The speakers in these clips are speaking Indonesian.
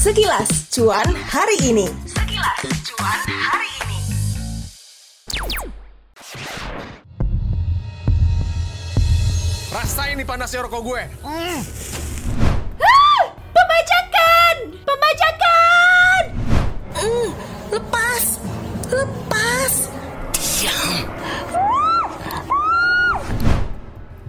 Sekilas cuan hari ini. Sekilas cuan hari ini. Rasain nih panasnya rokok gue. Mm. Pembajakan! Pembajakan! Mm, lepas, lepas.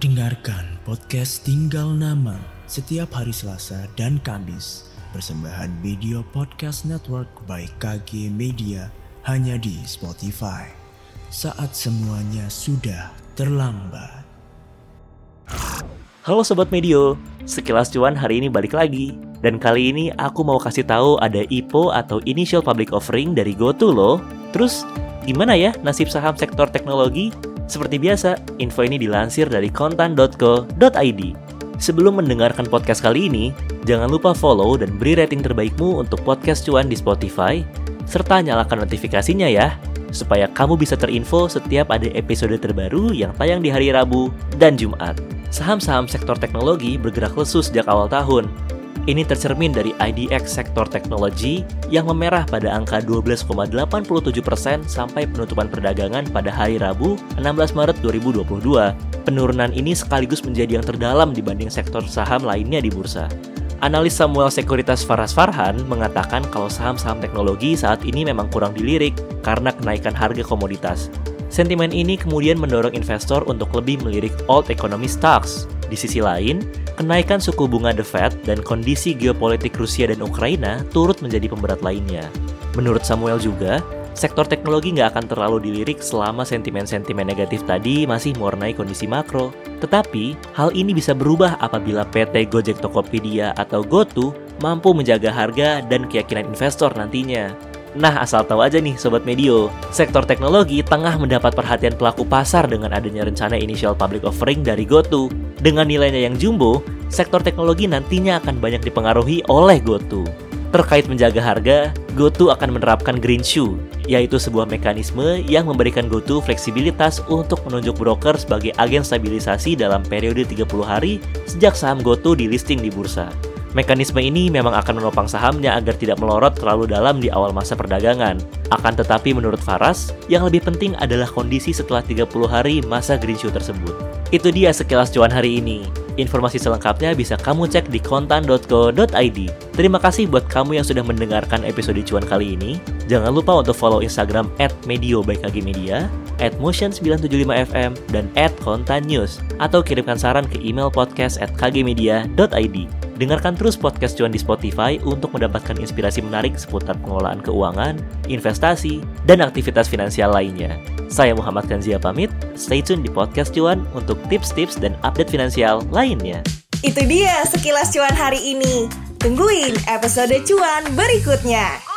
Dengarkan podcast Tinggal Nama setiap hari Selasa dan Kamis. Persembahan Video Podcast Network by KG Media hanya di Spotify. Saat semuanya sudah terlambat. Halo Sobat Medio, sekilas cuan hari ini balik lagi. Dan kali ini aku mau kasih tahu ada IPO atau Initial Public Offering dari GoTo loh. Terus, gimana ya nasib saham sektor teknologi? Seperti biasa, info ini dilansir dari kontan.co.id. Sebelum mendengarkan podcast kali ini, jangan lupa follow dan beri rating terbaikmu untuk podcast cuan di Spotify, serta nyalakan notifikasinya ya, supaya kamu bisa terinfo setiap ada episode terbaru yang tayang di hari Rabu dan Jumat. Saham-saham sektor teknologi bergerak lesu sejak awal tahun. Ini tercermin dari IDX sektor teknologi yang memerah pada angka 12,87% sampai penutupan perdagangan pada hari Rabu 16 Maret 2022. Penurunan ini sekaligus menjadi yang terdalam dibanding sektor saham lainnya di bursa. Analis Samuel Sekuritas Faras Farhan mengatakan kalau saham-saham teknologi saat ini memang kurang dilirik karena kenaikan harga komoditas. Sentimen ini kemudian mendorong investor untuk lebih melirik old economy stocks. Di sisi lain, kenaikan suku bunga The Fed dan kondisi geopolitik Rusia dan Ukraina turut menjadi pemberat lainnya. Menurut Samuel juga, sektor teknologi nggak akan terlalu dilirik selama sentimen-sentimen negatif tadi masih mewarnai kondisi makro. Tetapi, hal ini bisa berubah apabila PT Gojek Tokopedia atau GoTo mampu menjaga harga dan keyakinan investor nantinya. Nah, asal tahu aja nih Sobat Medio, sektor teknologi tengah mendapat perhatian pelaku pasar dengan adanya rencana initial public offering dari GoTo. Dengan nilainya yang jumbo, sektor teknologi nantinya akan banyak dipengaruhi oleh GoTo. Terkait menjaga harga, GoTo akan menerapkan Green Shoe, yaitu sebuah mekanisme yang memberikan GoTo fleksibilitas untuk menunjuk broker sebagai agen stabilisasi dalam periode 30 hari sejak saham GoTo di listing di bursa. Mekanisme ini memang akan menopang sahamnya agar tidak melorot terlalu dalam di awal masa perdagangan. Akan tetapi menurut Faras, yang lebih penting adalah kondisi setelah 30 hari masa green shoe tersebut. Itu dia sekilas cuan hari ini. Informasi selengkapnya bisa kamu cek di kontan.co.id. Terima kasih buat kamu yang sudah mendengarkan episode cuan kali ini. Jangan lupa untuk follow Instagram at Medio by KG Media, at Motion975FM, dan at Kontan News. Atau kirimkan saran ke email podcast at kgmedia.id. Dengarkan terus podcast cuan di Spotify untuk mendapatkan inspirasi menarik seputar pengelolaan keuangan, investasi, dan aktivitas finansial lainnya. Saya Muhammad Kanzia pamit, stay tune di podcast cuan untuk tips-tips dan update finansial lainnya. Itu dia sekilas cuan hari ini. Tungguin episode cuan berikutnya.